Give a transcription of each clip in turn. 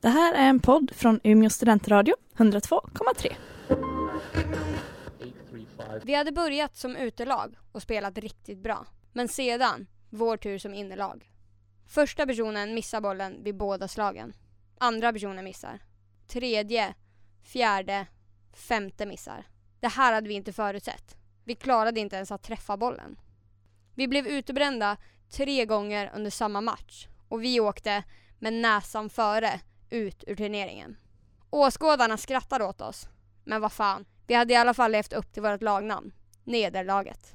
Det här är en podd från Umeå studentradio, 102,3. Vi hade börjat som utelag och spelat riktigt bra. Men sedan, vår tur som innelag. Första personen missar bollen vid båda slagen. Andra personen missar. Tredje, fjärde, femte missar. Det här hade vi inte förutsett. Vi klarade inte ens att träffa bollen. Vi blev utebrända tre gånger under samma match och vi åkte med näsan före ut ur turneringen. Åskådarna skrattade åt oss. Men vad fan, vi hade i alla fall levt upp till vårt lagnamn. Nederlaget.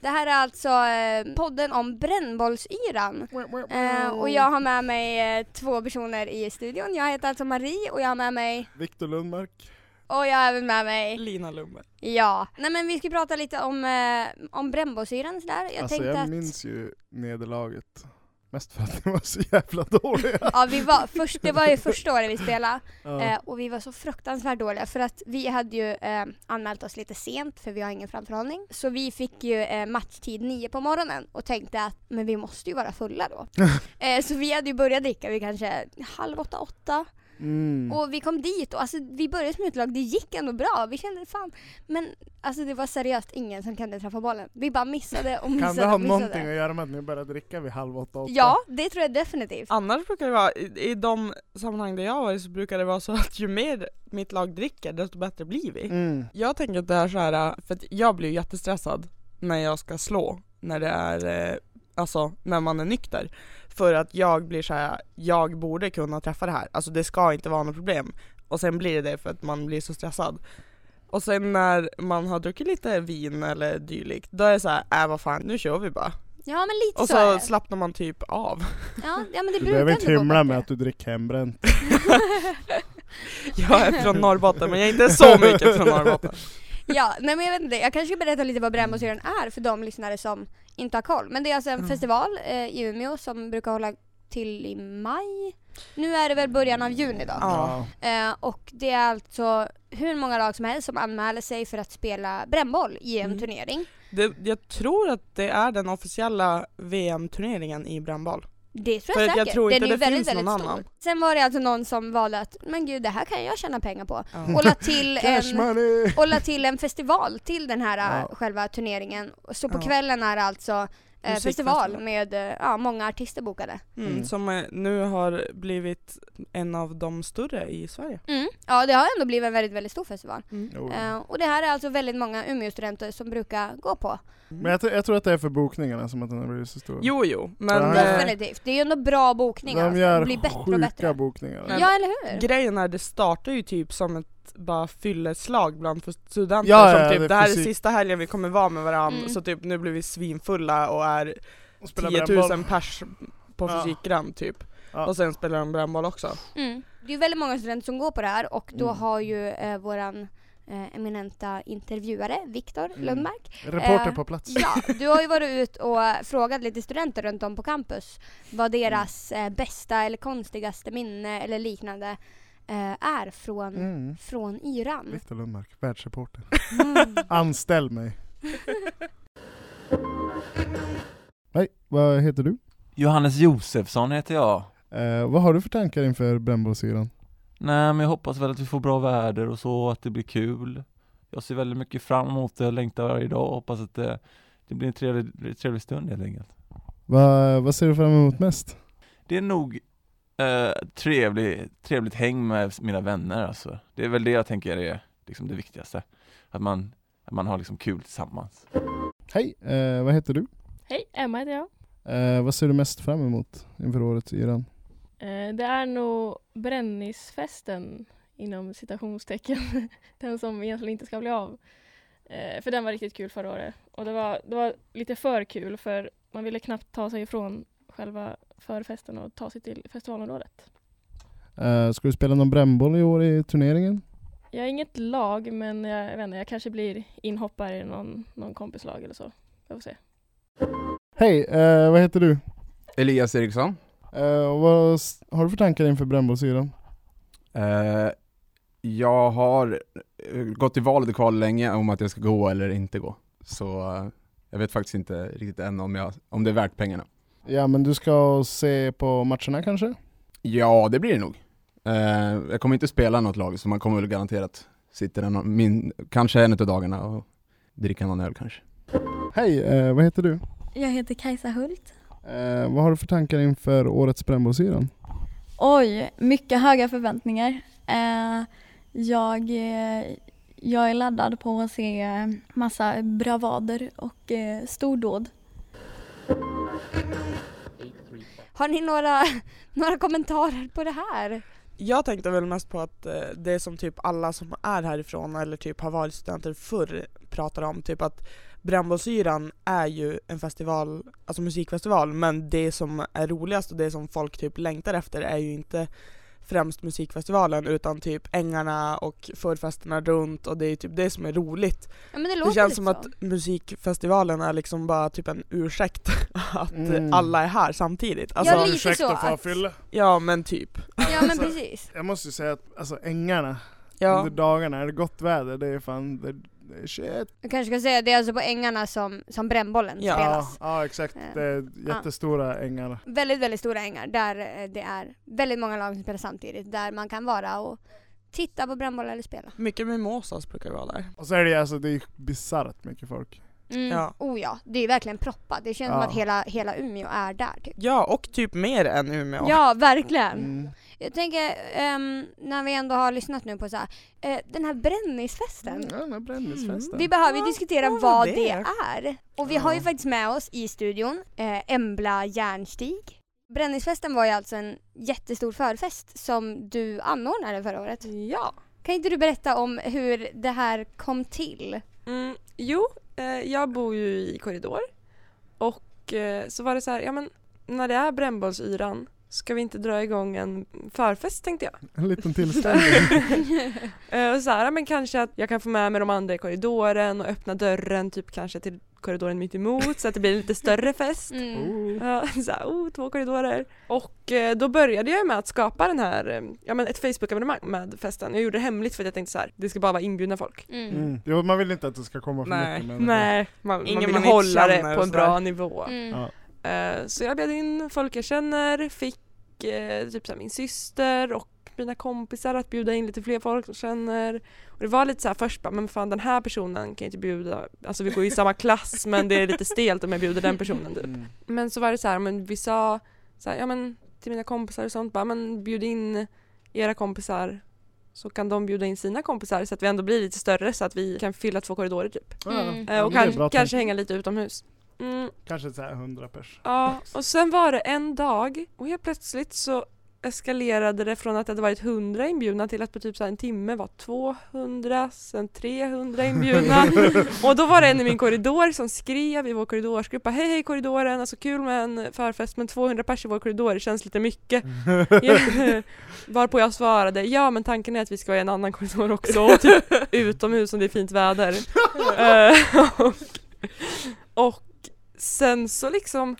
Det här är alltså eh, podden om brännbollsyran. Eh, och jag har med mig eh, två personer i studion. Jag heter alltså Marie och jag har med mig Viktor Lundmark. och jag har även med mig Lina Lundberg. Ja, nej men vi ska prata lite om, eh, om brännbollsyran sådär. Jag alltså tänkte jag att minns ju nederlaget. Mest för att ni var så jävla dåliga. ja, vi var, först, det var ju första året vi spelade Ja. eh, och vi var så fruktansvärt dåliga för att vi hade ju eh, anmält oss lite sent för vi har ingen framförhållning. Så vi fick ju eh, matchtid nio på morgonen och tänkte att men vi måste ju vara fulla då. eh, så vi hade ju börjat dricka vid kanske halv åtta, åtta. Mm. Och vi kom dit och alltså, vi började som utlag, det gick ändå bra. Vi kände fan, men alltså det var seriöst ingen som kunde träffa bollen. Vi bara missade och missade Kan det ha missade. någonting att göra med att ni började dricka vid halv åtta, åtta? Ja, det tror jag definitivt. Annars brukar det vara, i, i de sammanhang där jag har varit så brukar det vara så att ju mer mitt lag dricker desto bättre blir vi. Mm. Jag tänker att det är så här, för att jag blir jättestressad när jag ska slå, när det är, eh, alltså när man är nykter. För att jag blir så här, jag borde kunna träffa det här, alltså det ska inte vara något problem. Och sen blir det det för att man blir så stressad. Och sen när man har druckit lite vin eller dylikt, då är det så här, äh vad fan, nu kör vi bara. Ja men lite Och så, är så det. slappnar man typ av. Ja, ja men det Du brukar behöver ändå inte gå hymla med bättre. att du dricker hembränt. Jag är från Norrbotten men jag är inte så mycket från Norrbotten. Ja, nej men jag vet inte, jag kanske ska berätta lite vad brännbollsyran är för de lyssnare som inte har koll. Men det är alltså en Mm. festival eh, i Umeå som brukar hålla till i maj. Nu är det väl början av juni då. Ja. Eh, och det är alltså hur många lag som helst som anmäler sig för att spela brännboll i en Mm. turnering. Det, jag tror att det är den officiella VM-turneringen i brännboll. Det tror För jag jag säkert. tror Den inte är ju det väldigt, finns någon väldigt stor. annan. Sen var det alltså någon som valde att, men gud det här kan jag tjäna pengar på. Ja. Och la till en och la till en festival till den här Ja. äh, själva turneringen. Så på Ja. kvällen är det alltså eh, festival med eh, ja, många artister bokade. Mm, Mm. Som eh, nu har blivit en av de större i Sverige. Mm. Ja det har ändå blivit en väldigt, väldigt stor festival. Jo. Eh, och det här är alltså väldigt många Umeå-studenter som brukar gå på. Men jag, jag tror att det är för bokningarna som att den har blivit så stor. Jo, jo, men Ja. eh, Definitivt. Det är ju ändå bra bokningar. De alltså. gör Det blir bättre och bättre. bokningar. Men- Ja eller hur? grejen är det startar ju typ som ett bara fylleslag bland för studenter Ja, som ja, typ det är det här fysik- är sista helgen vi kommer vara med varandra Mm. så typ nu blir vi svinfulla och är Och spela 10 000 brännboll. pers på Ja. fysikgram typ. Ja. Och sen spelar de brännboll också. Mm. Det är väldigt många studenter som går på det här och då Mm. har ju eh, våran eh, eminenta intervjuare Viktor Mm. Lundmark Reporter Eh, på plats. Ja, du har ju varit ut och frågat lite studenter runt om på campus vad deras eh, bästa eller konstigaste minne eller liknande är från, Mm. från Iran. Viktor Lundmark, världsreporter. Mm. Anställ mig. Hej, vad heter du? Johannes Josefsson heter jag. Eh, vad har du för tankar inför brännbollsyran? Nej men jag hoppas väl att vi får bra väder och så, att det blir kul. Jag ser väldigt mycket fram emot det, längtar varje dag och hoppas att det, det blir en trevlig, trevlig stund helt enkelt. Va, vad ser du fram emot mest? Det är nog eh, trevlig, trevligt häng med mina vänner alltså. Det är väl det jag tänker är liksom det viktigaste. Att man, att man har liksom kul tillsammans. Hej, eh, vad heter du? Hej, Emma heter jag. Eh, vad ser du mest fram emot inför årets yran? Eh, det är nog brännisfesten inom citationstecken. den som egentligen inte ska bli av. Eh, för den var riktigt kul förra året. Och det var, det var lite för kul för man ville knappt ta sig ifrån själva förfesten och ta sig till festivalområdet. Eh, ska du spela någon brännboll i år i turneringen? Jag är inget lag men jag, jag vet inte, jag kanske blir inhoppare i någon, någon kompislag eller så. Jag får se. Hej, eh, vad heter du? Elias Eriksson. Och vad har du för tankar inför brännbollsyran? Eh, jag har gått i valet och kval länge om att jag ska gå eller inte gå. Så jag vet faktiskt inte riktigt än om, jag, om det är värt pengarna. Ja men du ska se på matcherna kanske? Ja, det blir det nog. Eh, jag kommer inte spela något lag, så man kommer väl garanterat sitta en, min, kanske en av dagarna och dricka någon öl kanske. Hej, eh, vad heter du? Jag heter Kajsa Hult. Eh, vad har du för tankar inför årets Brännbollsyran? Oj, mycket höga förväntningar. Eh, jag, eh, jag är laddad på att se massa bravader och eh, stordåd. Har ni några, några kommentarer på det här? Jag tänkte väl mest på att eh, det som typ alla som är härifrån eller typ har varit studenter förr pratar om, typ att Brännbollsyran är ju en festival, alltså musikfestival, men det som är roligast och det som folk typ längtar efter är ju inte främst musikfestivalen utan typ ängarna och förfesterna runt och det är typ det som är roligt. Ja, men det, Det känns som så. att musikfestivalen är liksom bara typ en ursäkt att Mm. alla är här samtidigt. Alltså, Ja, lite så att- fylla. ja men typ. Ja men precis. Jag måste ju säga att alltså ängarna, Ja. under dagarna, är det gott väder, det är fan, det, det är shit. Jag kanske ska säga det är alltså på ängarna som, som brännbollen Ja. Ja, spelas. ja exakt, det är jättestora ängar. Väldigt, väldigt stora ängar där eh, det är väldigt många lag som spelar samtidigt. Där man kan vara och titta på brännboll eller spela. Mycket mimosas brukar vara där. Och så är det alltså, det är bisarrt mycket folk. Mm. Ja. Oh ja, det är verkligen proppat. Det känns som Ja. att hela, hela Umeå är där typ. Ja, och typ mer än Umeå. Ja, verkligen. Mm. Jag tänker, ehm, när vi ändå har lyssnat nu på så här, eh, den här brännisfesten. Ja, den här brännvinsfesten. Vi behöver ju Ja, diskutera vad vad det är. är. Och vi har ju Ja. faktiskt med oss i studion eh, Embla Järnstig. Brännisfesten var ju alltså en jättestor förfest som du anordnade förra året. Ja. Kan inte du berätta om hur det här kom till? Mm, jo, eh, jag bor ju i korridor och eh, så var det så här, ja men när det är brännbollsyran ska vi inte dra igång en förfest tänkte jag. En liten tillställning. Eh, och så här, men kanske att jag kan få med mig de andra i korridoren och öppna dörren typ kanske till korridoren mitt emot så att det blir en lite större fest. Mm. oh. Så här, oh, två korridorer. Och eh, då började jag med att skapa den här, eh, ja men ett Facebook-evenemang med festen. Jag gjorde det hemligt för att jag tänkte så här, det ska bara vara inbjudna folk. Mm. Mm. Jo, man vill inte att det ska komma för Nej. mycket människor. Nej, man, man Ingen vill man hålla det på en bra nivå. Mm. Ja. Så jag bjöd in folk jag känner, fick eh, typ min syster och mina kompisar att bjuda in lite fler folk som känner. Och det var lite så här först bara, men fan den här personen kan jag inte bjuda, alltså vi går i samma klass men det är lite stelt om jag bjuder den personen typ. Mm. Men så var det så här, men vi sa så här, ja men till mina kompisar och sånt bara, men bjud in era kompisar så kan de bjuda in sina kompisar så att vi ändå blir lite större så att vi kan fylla två korridorer typ. Mm. Eh, och kan, kanske tänkt. hänga lite utomhus. Mm, Kanske så här 100 pers. Ja, och sen var det en dag och helt plötsligt så eskalerade det från att det hade varit 100 inbjudna till att på typ så en timme var 200, sen 300 inbjudna. och då var det en i min korridor som skrev i vår korridorsgrupp Hej hej korridoren, alltså kul med en förfest men 200 pers i vår korridor, det känns lite mycket. Varpå jag svarade, ja men tanken är att vi ska vara i en annan korridor också, typ utomhus om det är fint väder. Eh, och sen så liksom,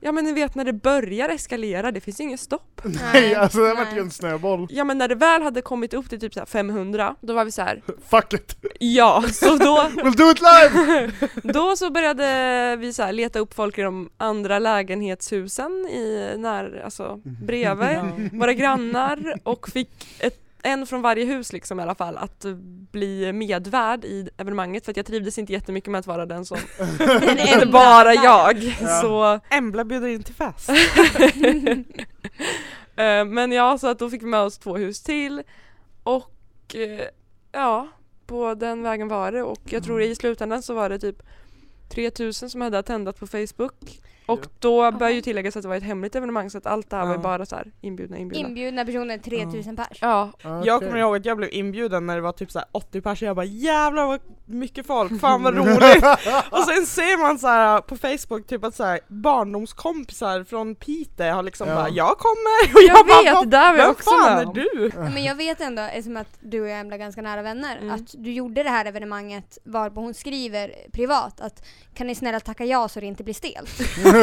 ja men ni vet när det börjar eskalera, det finns ju inget stopp. Nej, alltså det har varit ju en snöboll. Ja men när det väl hade kommit upp till typ så här 500, då var vi så här. Fuck it! ja, så då, We'll do it live! då så började vi så här leta upp folk i de andra lägenhetshusen i när, alltså bredvid våra grannar och fick ett, en från varje hus liksom i alla fall att bli medvärd i evenemanget för att jag trivdes inte jättemycket med att vara den som, inte bara jag. Ja. Så Embla bjuder in till fest. Eh, Men ja, så att då fick vi med oss två hus till och eh, ja, på den vägen var det och jag tror i slutändan så var det typ 3000 som hade attendat på Facebook och då bör ju tilläggas att det var ett hemligt evenemang så att allt det här var ju bara så här inbjudna inbjudna. Inbjudna personer 3000 pers. Ja, Jag kommer ihåg att jag blev inbjuden när det var typ så här 80 pers och jag bara jävlar vad mycket folk, fan vad roligt! och sen ser man så här på Facebook typ att så här barndomskompisar från Piteå har liksom Ja. bara jag kommer! Och jag, bara, vet, "Vad- det där var jag också fan med är du? Ja, Men jag vet ändå, eftersom att du och jag är ganska nära vänner, Mm. att du gjorde det här evenemanget varpå hon skriver privat att kan ni snälla tacka ja så det inte blir stelt.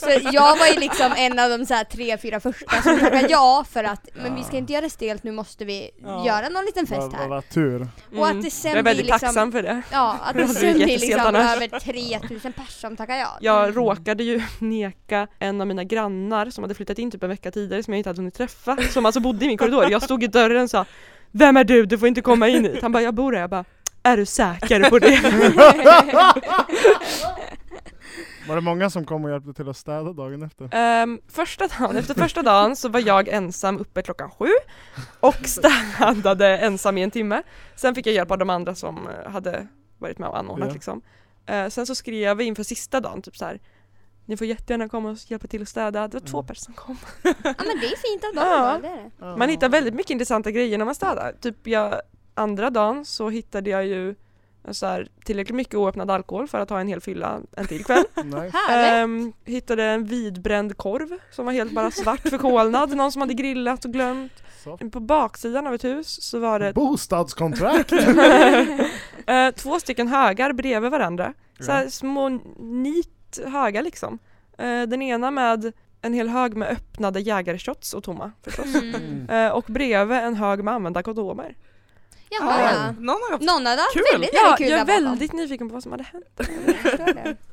Så jag var ju liksom en av de så här tre, fyra första som tackade ja för att men vi ska inte göra det stelt, nu måste vi Ja. göra någon liten fest här. vad tur. Och att Mm. det sen Jag är blir väldigt liksom, tacksam för det. ja, att det sen blir jättestelt liksom annars. över 3000 personer som tackar ja. Jag råkade ju neka en av mina grannar som hade flyttat in typ en vecka tidigare som jag inte hade hunnit träffa, som alltså bodde i min korridor. Jag stod i dörren och sa Vem är du? Du får inte komma in hit. Han bara, jag bor här. Jag bara, är du säker på det? Var det många som kom och hjälpte till att städa dagen efter? Ehm, första dagen, efter första dagen så var jag ensam uppe klockan sju och städade ensam i en timme. Sen fick jag hjälp av de andra som eh, hade varit med och anordnat Ja. liksom. Eh, sen så skrev vi inför sista dagen typ så här. Ni får jättegärna komma och hjälpa till att städa. Det var två Mm. personer som kom. Ja men det är fint av dem Ja. då, det är det. Man hittar väldigt mycket intressanta grejer när man städar. Typ jag, andra dagen så hittade jag ju så här, tillräckligt mycket oöppnad alkohol för att ha en hel fylla en till kväll. Ehm, hittade en vidbränd korv som var helt bara svart förkolnad, någon som hade grillat och glömt. Så. På baksidan av ett hus så var det Bostadskontrakt! eh, två stycken högar bredvid varandra. Så här små nit högar liksom. Eh, den ena med en hel hög med öppnade jägarshots och tomma förstås. Mm. Eh, och bredvid en hög med använda kondomer. Jaha ja. Någon har haft Någon hade haft Kul. väldigt, Ja, väldigt kul jag är där bakom. väldigt nyfiken på vad som hade hänt.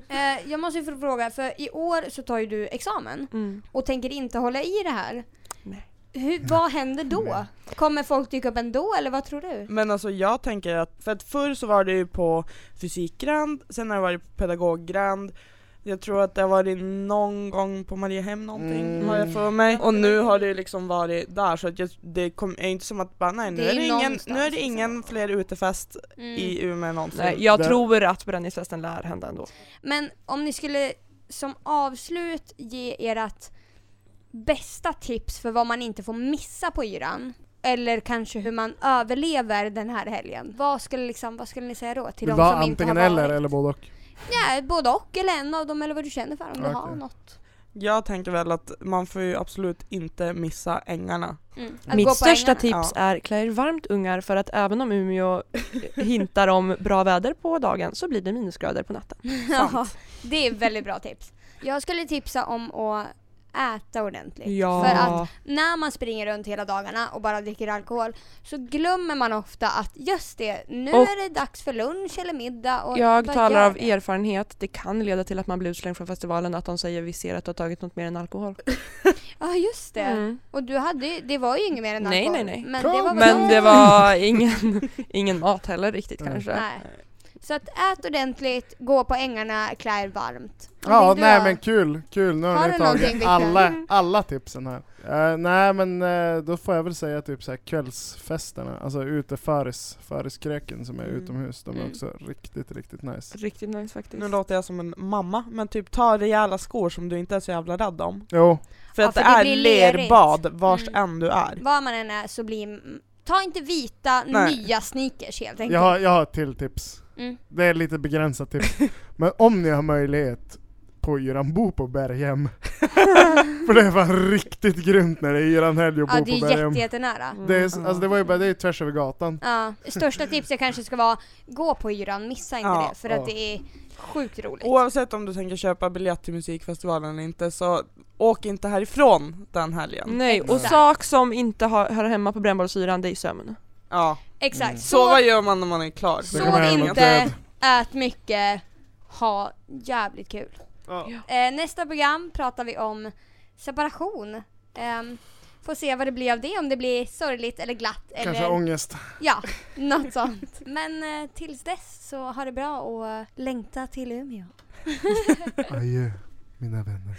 Eh, jag måste ju få fråga, för i år så tar ju du examen Mm. och tänker inte hålla i det här. Nej. Hur, vad händer då? Kommer folk dyka upp ändå eller vad tror du? Men alltså jag tänker att, för att förr så var det ju på fysikgrand, sen har det varit på pedagoggrand jag tror att det har varit någon gång på Mariehem någonting Mm. har jag för mig och nu har det liksom varit där så att jag, det kom, är inte som att bara nej nu Det är är det ingen, nu är det ingen liksom. fler utefest Mm. i Umeå någonsin. Nej, jag Det- tror att brännisfesten lär hända ändå. Men om ni skulle som avslut ge ert bästa tips för vad man inte får missa på yran eller kanske hur man överlever den här helgen. Vad skulle, liksom, vad skulle ni säga då till de som inte har antingen eller eller både och. Ja, både och eller en av dem eller vad du känner för om du har Okej. något. Jag tänker väl att man får ju absolut inte missa ängarna. Mm. Att gå Mitt största ängarna. tips är klä er varmt ungar för att även om Umeå hintar om bra väder på dagen så blir det minusgrader på natten. Ja, det är väldigt bra tips. Jag skulle tipsa om att äta ordentligt. Ja. För att när man springer runt hela dagarna och bara dricker alkohol så glömmer man ofta att just det, nu Och- är det dags för lunch eller middag. Och Jag talar av det? erfarenhet, det kan leda till att man blir utslängd från festivalen att de säger vi ser att du har tagit något mer än alkohol. Ja just det. Mm. Och du hade det var ju inget mer än Nej, alkohol. nej, nej. Men Kom det var Men det var ingen, ingen mat heller riktigt Nej. kanske. Nej. Så att ät ordentligt, gå på ängarna, klä er varmt. Ja, nej har? men kul, kul. Nu har, Har ni tagit alla, alla tipsen här. Eh, nej men eh, då får jag väl säga typ så här kvällsfesterna, alltså ute föris, föriskröken som är Mm. utomhus, de är Mm. också riktigt, riktigt nice. Riktigt nice faktiskt. Nu låter jag som en mamma, men typ ta rejäla skor som du inte är så jävla rädd om. Jo, För Ja, att för det, det är lerbad vars Mm. än du är. Var man än är så blir... Ta inte vita, Nej. nya sneakers helt enkelt. jag har, jag har ett till tips. Mm. Det är lite begränsat tips. men om ni har möjlighet på yran, bo på Berghem. För det är fan riktigt grymt när det är yran helg och Ja, bo det på är Berghem. jätte, jättenära. Det, är, alltså, det var ju bara, det är tvärs över gatan. Ja, största tipset kanske ska vara gå på yran, missa inte Ja, det för att ja. det är sjukt roligt. Oavsett om du tänker köpa biljett till musikfestivalen eller inte så åk inte härifrån den helgen. Nej, och sak som inte har, hör hemma på brännbollsyran det är sömn. Ja. Exakt. Mm. Så, Sova gör man när man är klar. Sov inte, ät mycket, ha jävligt kul. Ja. Eh, nästa program pratar vi om separation. Ehm, får se vad det blir av det, om det blir sorgligt eller glatt Kanske eller ångest. ja, något sånt. Men eh, tills dess så ha det bra och eh, längta till Umeå. Adjö, mina vänner.